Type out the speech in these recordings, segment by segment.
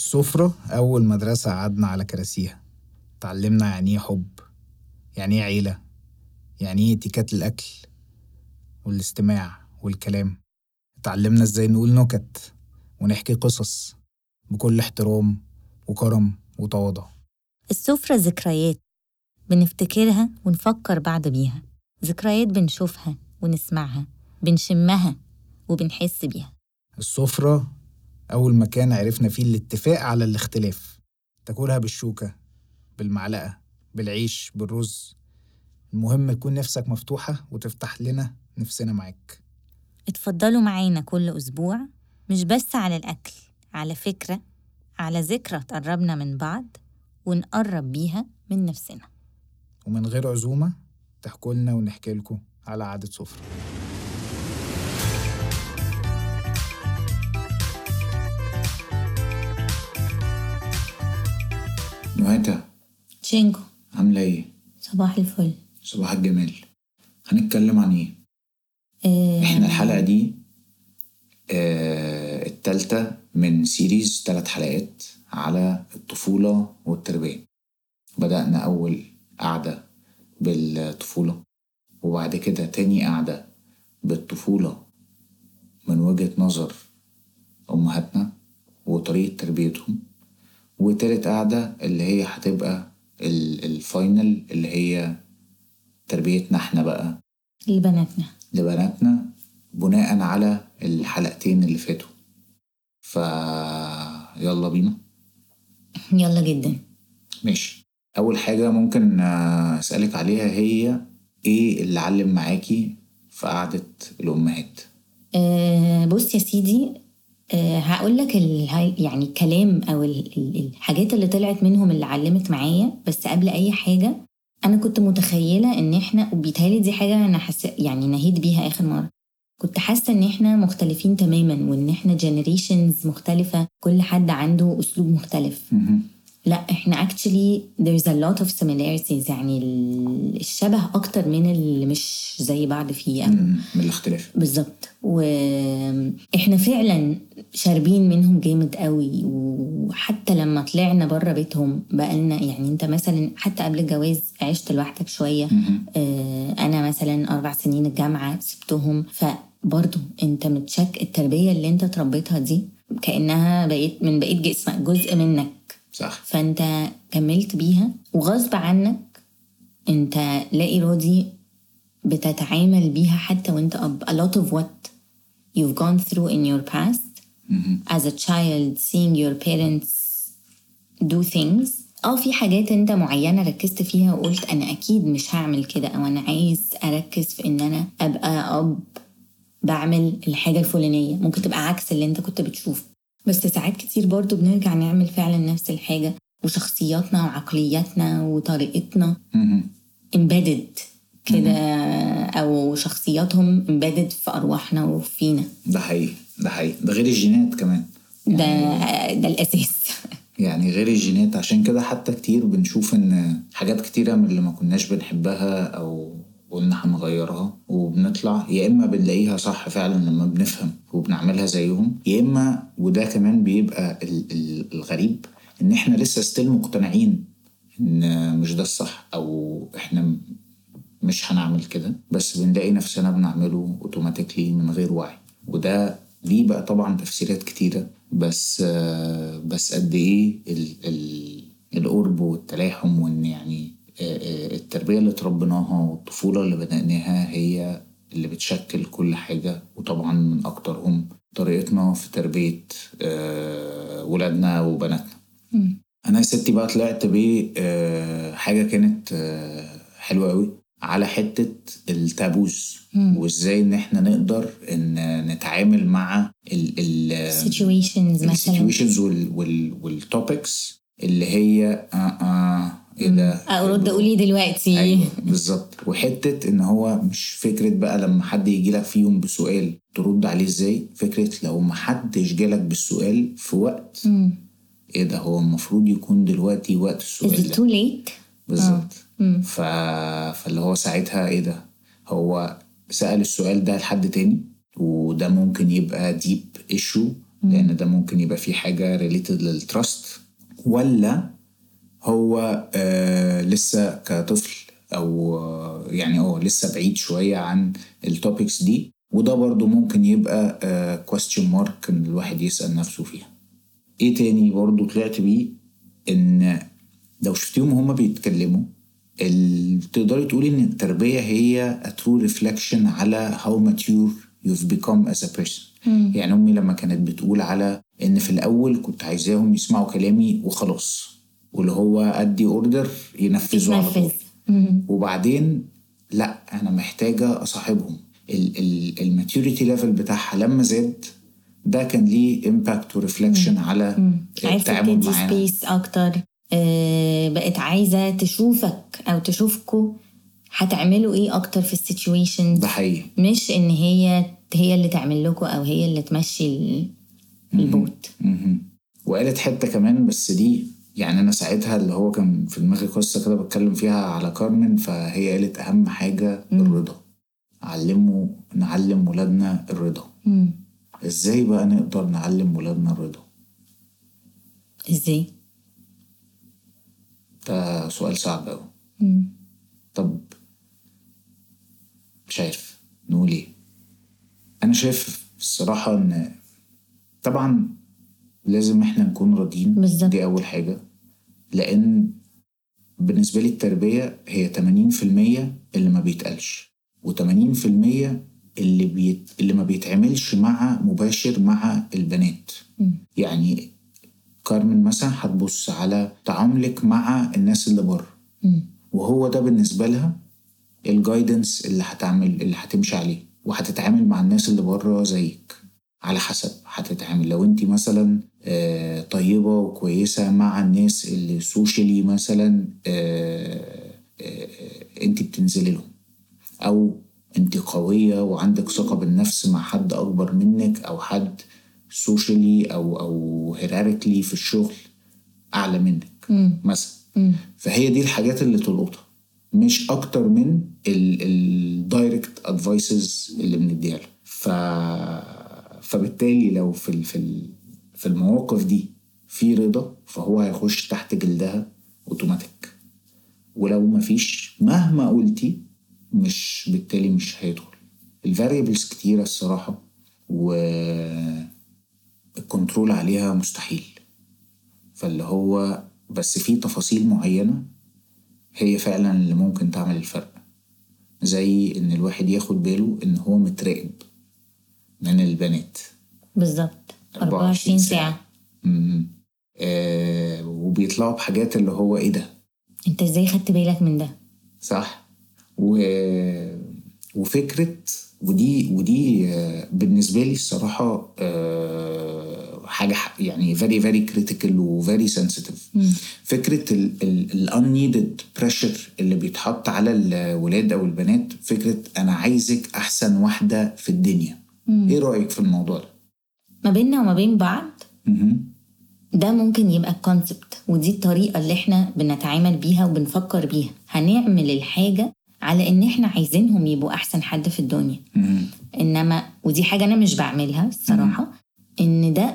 السفرة أول مدرسة قعدنا على كراسيها. اتعلمنا يعني إيه حب يعني إيه عيلة يعني إيه اتيكات الأكل والاستماع والكلام. اتعلمنا إزاي نقول نكت ونحكي قصص بكل احترام وكرم وتواضع. السفرة ذكريات بنفتكرها ونفكر بعض بيها. ذكريات بنشوفها ونسمعها بنشمها وبنحس بيها. السفرة أول مكان عرفنا فيه الاتفاق على الاختلاف تاكلها بالشوكة بالمعلقة بالعيش بالرز. المهم تكون نفسك مفتوحة وتفتح لنا نفسنا معاك. اتفضلوا معانا كل أسبوع مش بس على الأكل على فكرة على ذكرى تقربنا من بعض ونقرب بيها من نفسنا. ومن غير عزومة تحكوا لنا ونحكي لكم على عادة سفرة نويتا تشينكو عاملة إيه؟ صباح الفل. صباح الجمال. هنتكلم عن إيه؟ آه إحنا الحلقة دي آه التالتة من series تلات حلقات على الطفولة والتربية. بدأنا أول قعدة بالطفولة وبعد كده تاني قعدة بالطفولة من وجهة نظر أمهاتنا وطريقة تربيتهم. وتالت قعدة اللي هي هتبقى ال- الفاينل اللي هي تربيتنا إحنا بقى. لبناتنا. لبناتنا بناء على الحلقتين اللي فاتوا. ف يلا بينا. يلا جدا. ماشي. أول حاجة ممكن آه، أسألك عليها هي إيه اللي علم معاكي في قعدة الأمهات؟ أه بص يا سيدي أه هقول لك يعني الكلام أو ال- ال- الحاجات اللي طلعت منهم اللي علمت معايا. بس قبل أي حاجة أنا كنت متخيلة إن إحنا وبيتهيألي دي حاجة أنا حس يعني نهيت بيها آخر مرة. كنت حاسة إن إحنا مختلفين تماما وإن إحنا جنريشنز مختلفة كل حد عنده أسلوب مختلف. لا إحنا actually there's a lot of similarities يعني ال- الشبه أكتر من اللي مش زي بعض فيه. مم. من الاختلاف بالظبط وإحنا فعلا شاربين منهم جامد قوي وحتى لما طلعنا بره بيتهم بقالنا يعني انت مثلا حتى قبل الجواز عشت لوحدك شوية. آه، أنا مثلا أربع سنين الجامعة سبتهم فبرضه انت متشك التربية اللي انت تربيتها دي كأنها بقيت من بقيت جسمك جزء منك صح. فانت كملت بيها وغصب عنك انت لا ارادي بتتعامل بيها حتى وانت اب. A lot of what you've gone through in your past as a child seeing your parents do things. آه في حاجات انت معينة ركزت فيها وقلت أنا أكيد مش هعمل كده أو أنا عايز أركز في إن أنا أبقى اب بعمل الحاجة الفلانية. ممكن تبقى عكس اللي انت كنت بتشوفه. بس ساعات كتير برضو بنرجع نعمل فعلا نفس الحاجة وشخصياتنا وعقلياتنا وطريقتنا. embedded كده أو شخصياتهم embedded في أرواحنا وفينا. ده حقيقي ده حقيقي. ده غير الجينات كمان. ده ده الأساس. يعني غير الجينات عشان كده حتى كتير بنشوف إن حاجات كتيرة من اللي ما كناش بنحبها أو قلنا هنغيرها وبنطلع يا إما بنلاقيها صح فعلا لما بنفهم وبنعملها زيهم يا إما وده كمان بيبقى ال- ال- الغريب إن إحنا لسه still مقتنعين إن مش ده الصح أو إحنا م- مش هنعمل كده بس بنلاقي نفسنا بنعمله automatically من غير وعي. وده ليه بقى طبعا تفسيرات كتيرة بس بس قد إيه ال ال القرب والتلاحم وإن يعني التربية اللي تربيناها والطفولة اللي بدأناها هي اللي بتشكل كل حاجة وطبعا من أكترهم طريقتنا في تربية آه، ولادنا وبناتنا. أنا يا ستي بقى طلعت بحاجه كانت آه، حلوة قوي على حتة ال taboos. وإزاي إن إحنا نقدر إن نتعامل مع ال ال situations مثلا. ال situations وال topics اللي هي آه آه إيه ده أرد أقول إيه دلوقتي. أيوه بالظبط. وحتة إن هو مش فكرة بقى لما حد يجي لك فيهم بسؤال ترد عليه إزاي؟ فكرة لو ما حدش جالك بالسؤال في وقت مم. إيه ده؟ هو المفروض يكون دلوقتي وقت السؤال ده. too late? بالظبط. مم. ف... فاللي هو ساعتها إيه ده؟ هو سأل السؤال ده لحد تاني وده ممكن يبقى deep issue لأن ده ممكن يبقى فيه حاجة related لل trust ولا هو آه لسه كطفل أو آه يعني آه لسه بعيد شوية عن ال topics دي وده برضو ممكن يبقى آه question mark إن الواحد يسأل نفسه فيها. إيه تاني برضو طلعت بيه؟ إن لو شفتيهم هما بيتكلموا تقدري تقولي إن التربية هي true reflection على how mature you've become as a person. يعني أمي لما كانت بتقول على إن في الأول كنت عايزاهم يسمعوا كلامي وخلاص. واللي هو أدي order ينفذوا على طول. وبعدين لا أنا محتاجة أصاحبهم. ال maturity level بتاعها لما زاد ده كان ليه impact و reflection على التعامل معانا. space أكتر. آه، بقت عايزة تشوفك أو تشوفكوا هتعملوا إيه أكتر في ال situation ده حقيقي. مش إن هي هي اللي تعمل لكم أو هي اللي تمشي ال- ال boat. وقالت حتة كمان بس دي يعني أنا ساعتها اللي هو كان في دماغي قصة كده بتكلم فيها على كارمن فهي قالت أهم حاجة الرضا. علموا نعلم ولادنا الرضا. مم. إزاي بقى نقدر نعلم ولادنا الرضا؟ إزاي؟ ده سؤال صعب قوي. طب مش عارف نقول إيه؟ أنا شايف الصراحة إن طبعا لازم إحنا نكون راضيين. دي أول حاجة. لأن بالنسبة لي التربية هي 80% اللي ما بيتقالش و80% اللي بيت... اللي ما بيتعملش مع مباشر مع البنات. يعني كارمن مثلا هتبص على تعاملك مع الناس اللي بره. وهو ده بالنسبة لها ال guidance اللي هتعمل اللي هتمشي عليه. وهتتعامل مع الناس اللي بره زيك. على حسب هتتعامل. لو انت مثلا آه، طيبة وكويسة مع الناس اللي socially مثلا آه، آه، انت بتنزلي لهم. أو انت قوية وعندك ثقة بالنفس مع حد أكبر منك أو حد socially أو أو hierarchically في الشغل أعلى منك مثلا. فهي دي الحاجات اللي تلقطها. مش أكتر من ال direct advices اللي بنديها له. ف فبالتالي لو في ال- في ال- في المواقف دي في رضا فهو هيخش تحت جلدها اوتوماتيك ولو مفيش مهما قلتي مش بالتالي مش هيدخل. ال variables كتيرة الصراحة وال control عليها مستحيل. فاللي هو بس في تفاصيل معينة هي فعلا اللي ممكن تعمل الفرق. زي إن الواحد ياخد باله إن هو متراقب من البنات. بالظبط. 24 ساعة. مم. آه وبيطلعوا بحاجات اللي هو إيه ده؟ أنت إزاي خدت بالك من ده؟ صح. و... وفكرة ودي ودي آه، بالنسبة لي الصراحة آه، حاجة يعني very very critical و very sensitive فكرة ال ال ال unneeded pressure اللي بيتحط على الولاد أو البنات فكرة أنا عايزك أحسن واحدة في الدنيا. إيه رأيك في الموضوع ده؟ ما بيننا وما بين بعض. ده ممكن يبقى الكونسبت ودي الطريقة اللي إحنا بنتعامل بيها وبنفكر بيها هنعمل الحاجة على إن إحنا عايزينهم يبقوا أحسن حد في الدنيا. إنما ودي حاجة أنا مش بعملها الصراحة إن ده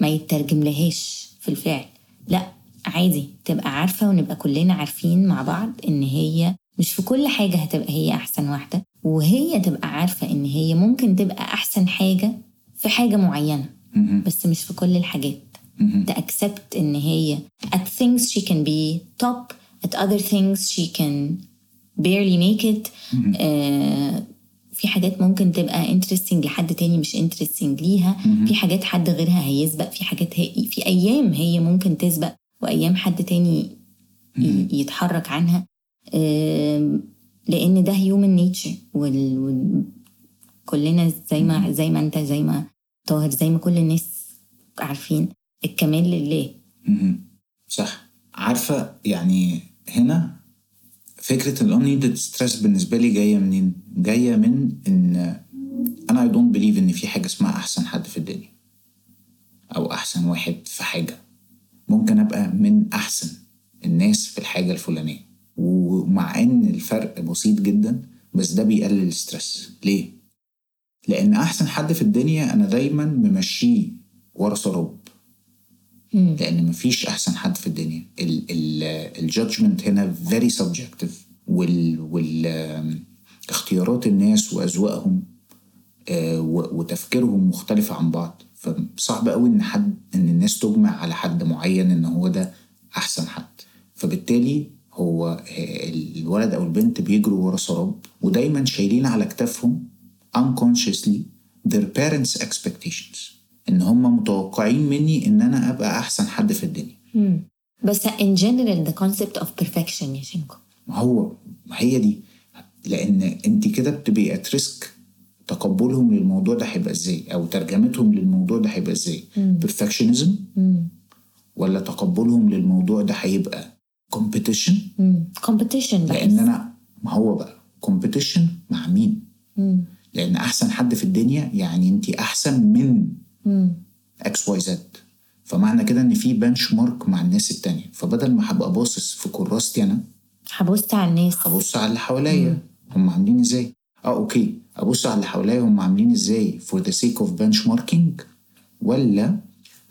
ما يترجم لهاش في الفعل لأ عادي تبقى عارفة ونبقى كلنا عارفين مع بعض إن هي مش في كل حاجة هتبقى هي أحسن واحدة وهي تبقى عارفة إن هي ممكن تبقى أحسن حاجة في حاجة معينة مهم. بس مش في كل الحاجات. to accept إن هي at things she can be top at other things she can barely make it. آه في حاجات ممكن تبقى interesting لحد تاني مش interesting ليها. في حاجات حد غيرها هيسبق في حاجات هي في أيام هي ممكن تسبق وأيام حد تاني يتحرك عنها. آم، لأن ده human nature وال... كلنا زي ما زي ما انت زي ما طاهر زي ما كل الناس عارفين الكمال لله. صح عارفة يعني هنا فكرة ال unneeded stress بالنسبة لي جاية منين؟ جاية من إن أنا I don't believe إن في حاجة اسمها أحسن حد في الدنيا أو أحسن واحد في حاجة ممكن أبقى من أحسن الناس في الحاجة الفلانية ومع إن الفرق بسيط جدا بس ده بيقلل ال stress ليه؟ لأن أحسن حد في الدنيا أنا دايما ممشيه ورا سراب لأن مفيش أحسن حد في الدنيا. ال judgement هنا very subjective. وال وال آم، اختيارات الناس وأذواقهم آه، وتفكيرهم مختلفة عن بعض. فصعب قوي إن حد إن الناس تجمع على حد معين إن هو ده أحسن حد. فبالتالي هو آه، الولد أو البنت بيجروا ورا سراب ودايما شايلين على كتافهم unconsciously their parents expectations. إن هم متوقعين مني إن أنا أبقى أحسن حد في الدنيا. بس in general the concept of perfection يا شينكو. ما هو هي دي. لأن أنت كده بتبقي at risk تقبلهم للموضوع ده هيبقى إزاي؟ أو ترجمتهم للموضوع ده هيبقى إزاي؟ perfectionism ولا تقبلهم للموضوع ده هيبقى competition competition لأن أنا ما هو بقى. competition مع مين؟ لأن أحسن حد في الدنيا يعني أنت أحسن من X Y Z فمعنى كده إن في benchmark مع الناس التانية. فبدل ما هبقى باصص في كراستي أنا هبص على الناس. ابص على اللي حواليا. هم عاملين إزاي؟ آه أوكي. ابص على اللي حواليا. هم عاملين إزاي؟ for the sake of benchmarking ولا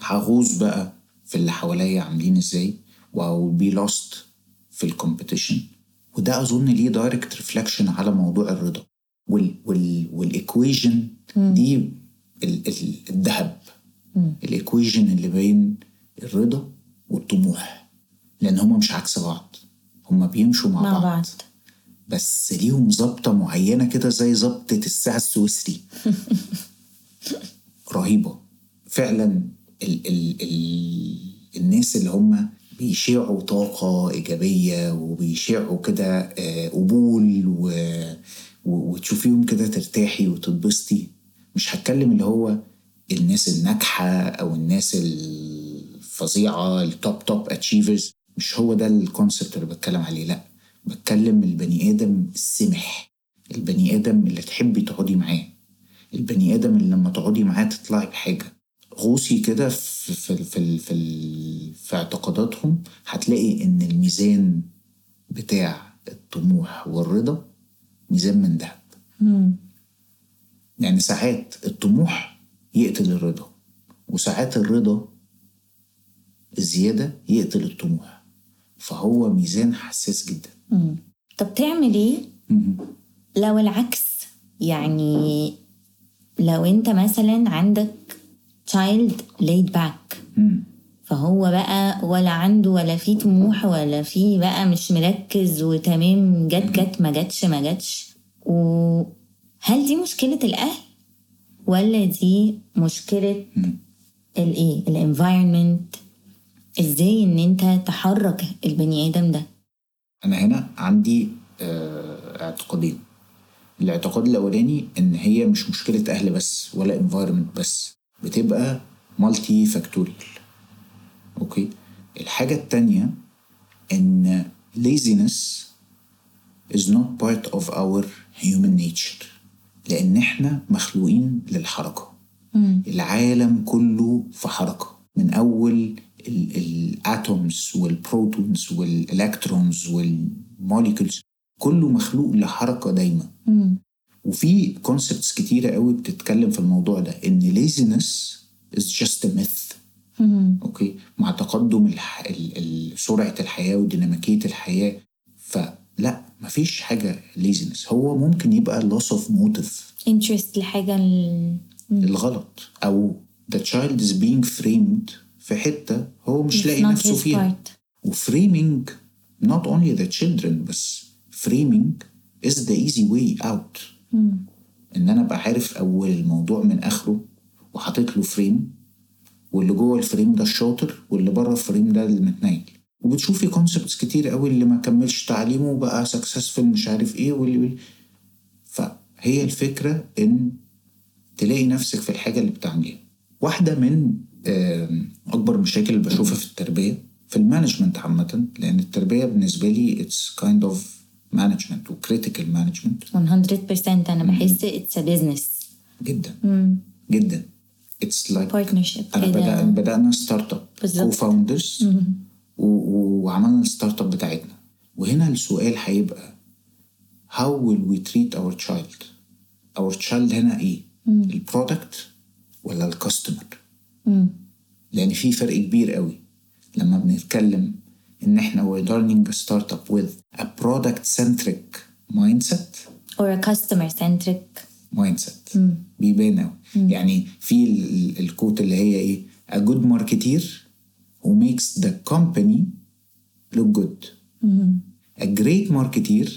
هغوص بقى في اللي حواليا عاملين إزاي؟ و I will be lost في ال competition وده أظن ليه direct reflection على موضوع الرضا. وال وال وال equation دي ال- ال- الذهب. ال equation اللي بين الرضا والطموح. لأن هما مش عكس بعض. هما بيمشوا مع, مع بعض. بعض. بس ليهم ظبطة معينة كده زي ظبطة الساعة السويسري. رهيبة. فعلا ال ال ال الناس اللي هم بيشيعوا طاقة إيجابية وبيشيعوا كده آه، قبول وتشوفيهم كده ترتاحي وتتبسطي مش هتكلم اللي هو الناس الناجحة أو الناس الفظيعة ال top top achievers مش هو ده ال concept اللي بتكلم عليه لأ بتكلم البني آدم السمح البني آدم اللي تحبي تقعدي معاه البني آدم اللي لما تقعدي معاه تطلعي بحاجة. غوصي كده في في في في, في اعتقاداتهم هتلاقي إن الميزان بتاع الطموح والرضا ميزان من ذهب يعني ساعات الطموح يقتل الرضا وساعات الرضا الزيادة يقتل الطموح. فهو ميزان حساس جدا. طب تعمل إيه؟ لو العكس يعني لو أنت مثلا عندك child laid back فهو بقى ولا عنده ولا في طموح ولا في بقى مش مركز وتمام جت جت ما جتش ما جتش. وهل دي مشكلة الأهل؟ ولا دي مشكلة الايه الانفايرمنت إزاي إن أنت تحرك البني آدم ده؟ أنا هنا عندي آه، اعتقادين. الاعتقاد الأولاني إن هي مش مشكلة أهل بس ولا environment بس. بتبقى multifactorial okay؟ الحاجة التانية إن laziness is not part of our human nature. لأن إحنا مخلوقين للحركة. العالم كله في حركة. من أول الاتومز والبروتونز والالكترونز والموليكولز كله مخلوق لحركة دايما. وفي concepts كتيرة قوي بتتكلم في الموضوع ده. إن laziness is just a myth. okay؟ مع تقدم الح... ال... ال... سرعة الحياة وديناميكية الحياة. فلا مفيش حاجة laziness. هو ممكن يبقى loss of motive. Interest لحاجة ال... الغلط. أو the child is being framed في حتة هو مش لاقي نفسه فيها. part. و framing not only the children بس framing is the easy way out. إن أنا أبقى عارف أول الموضوع من آخره وحاطط له frame واللي جوه ال frame ده الشاطر واللي بره ال frame ده اللي متنيل وبتشوفي concepts كتير قوي اللي ما كملش تعليمه وبقى successful مش عارف إيه واللي فهي الفكرة إن تلاقي نفسك في الحاجة اللي بتعمليها. واحدة من أكبر مشاكل اللي بشوفها في التربية في ال management عامة لأن التربية بالنسبة لي it's kind of management و critical management 100% أنا بحس a business. جدا. جدا. it's like partnership أنا كده. بدأ بدأنا startup. co-founders وعملنا ال startup بتاعتنا. وهنا السؤال هيبقى how will we treat our child? Our child هنا إيه؟ البرودكت ولا الكاستمر مم. لأن في فرق كبير قوي. لما بنتكلم إن إحنا we're turning a startup with a product centric mindset or a customer centric mindset. بيبان قوي. يعني في ال- ال- الكوت اللي هي إيه؟ a good marketeer who makes the company look good. A great marketeer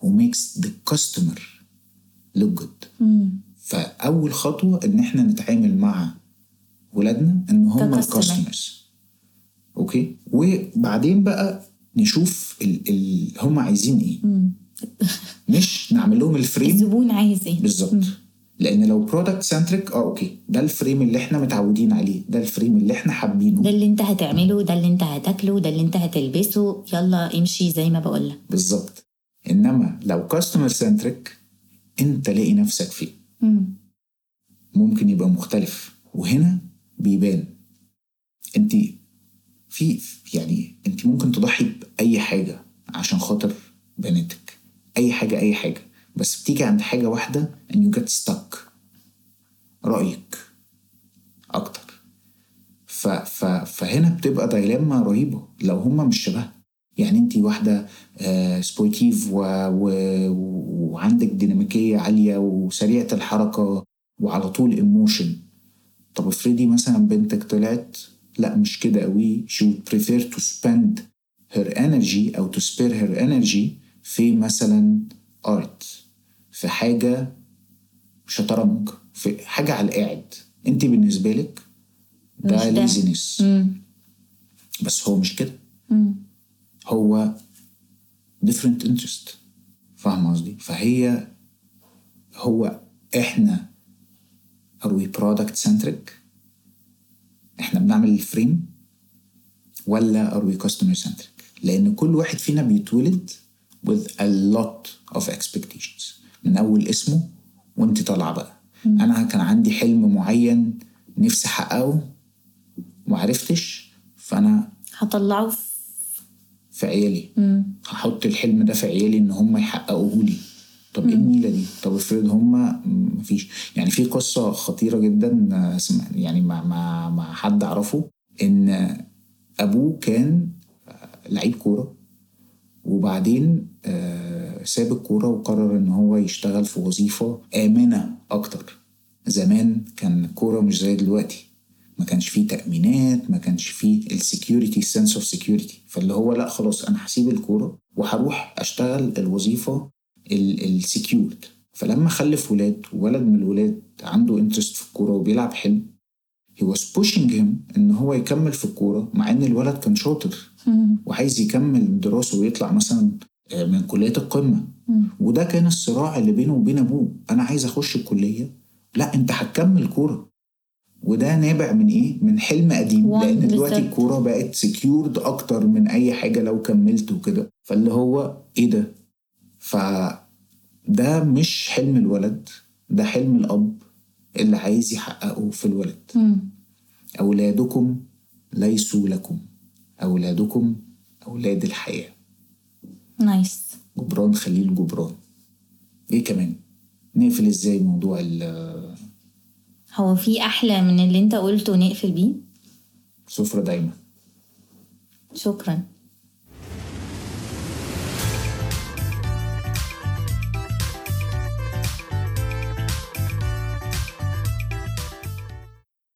who makes the customer look good. فأول خطوة إن إحنا نتعامل مع ولادنا إن هم. ال customers okay وبعدين بقى نشوف ال ال هم عايزين إيه. مش نعمل لهم ال frame الزبون عايز إيه. بالظبط. لأن لو product centric آه okay. ده ال frame اللي إحنا متعودين عليه. ده ال frame اللي إحنا حابينه. ده اللي أنت هتعمله ده اللي أنت هتاكله ده اللي أنت هتلبسه. يلا امشي زي ما بقولك. بالظبط. إنما لو كاستمر سنتريك أنت لاقي نفسك فيه. ممكن يبقى مختلف. وهنا بيبان. أنت في يعني أنت ممكن تضحي بأي حاجة عشان خاطر بناتك. أي حاجة أي حاجة. بس بتيجي عند حاجة واحدة and you get stuck. رأيك أكتر. ف ف فهنا بتبقى dilemma رهيبة. لو هما مش شبه يعني انت واحدة آه sportive و... و... وعندك ديناميكيه عالية وسريعة الحركة وعلى طول ايموشن طب افرضي مثلا بنتك طلعت لا مش كده قوي she would prefer to spend her energy أو to spare her energy في مثلا art. في حاجة شطرنج في حاجة على القاعد. انت بالنسبة لك ده ده. ليزنس بس هو مش كده. هو different interest. فاهم قصدي؟ فهي هو إحنا are we product centric إحنا بنعمل الفريم ولا are we customer centric لأن كل واحد فينا بيتولد with a lot of expectations. من أول اسمه وأنت طالعة بقى. أنا كان عندي حلم معين نفسي أحققه ومعرفتش فأنا هطلعه في عيالي. هحط الحلم ده في عيالي إن هم يحققوه لي. طب إيه النيله دي؟ طب افرض هم مفيش. يعني في قصة خطيرة جدا يعني مع مع مع حد أعرفه إن أبوه كان لعيب كورة. وبعدين آه، ساب الكورة وقرر إن هو يشتغل في وظيفة آمنة أكتر. زمان كان الكورة مش زي دلوقتي. ما كانش فيه تأمينات ما كانش فيه ال security sense of security فاللي هو لأ خلاص أنا هسيب الكورة وهروح أشتغل الوظيفة ال secured فلما خلف ولاد وولد من الولاد عنده interest في الكورة وبيلعب حلو he was pushing him إن هو يكمل في الكورة مع إن الولد كان شاطر. وعايز يكمل دراسة ويطلع مثلا آه، من كليات القمة. وده كان الصراع اللي بينه وبين أبوه. أنا عايز أخش الكلية. لا أنت هتكمل كورة. وده نابع من إيه؟ من حلم قديم. لأن دلوقتي. الكورة بقت سكيورد أكتر من أي حاجة لو كملت وكده. فاللي هو إيه ده؟ فده مش حلم الولد. ده حلم الأب. اللي عايز يحققه في الولد. أولادكم ليسوا لكم. أولادكم أولاد الحياة. نايس جبران خليل جبران. إيه كمان؟ نقفل إزاي موضوع ال- هو في أحلى من اللي أنت قلته نقفل بيه؟ السفره دايما. شكرا.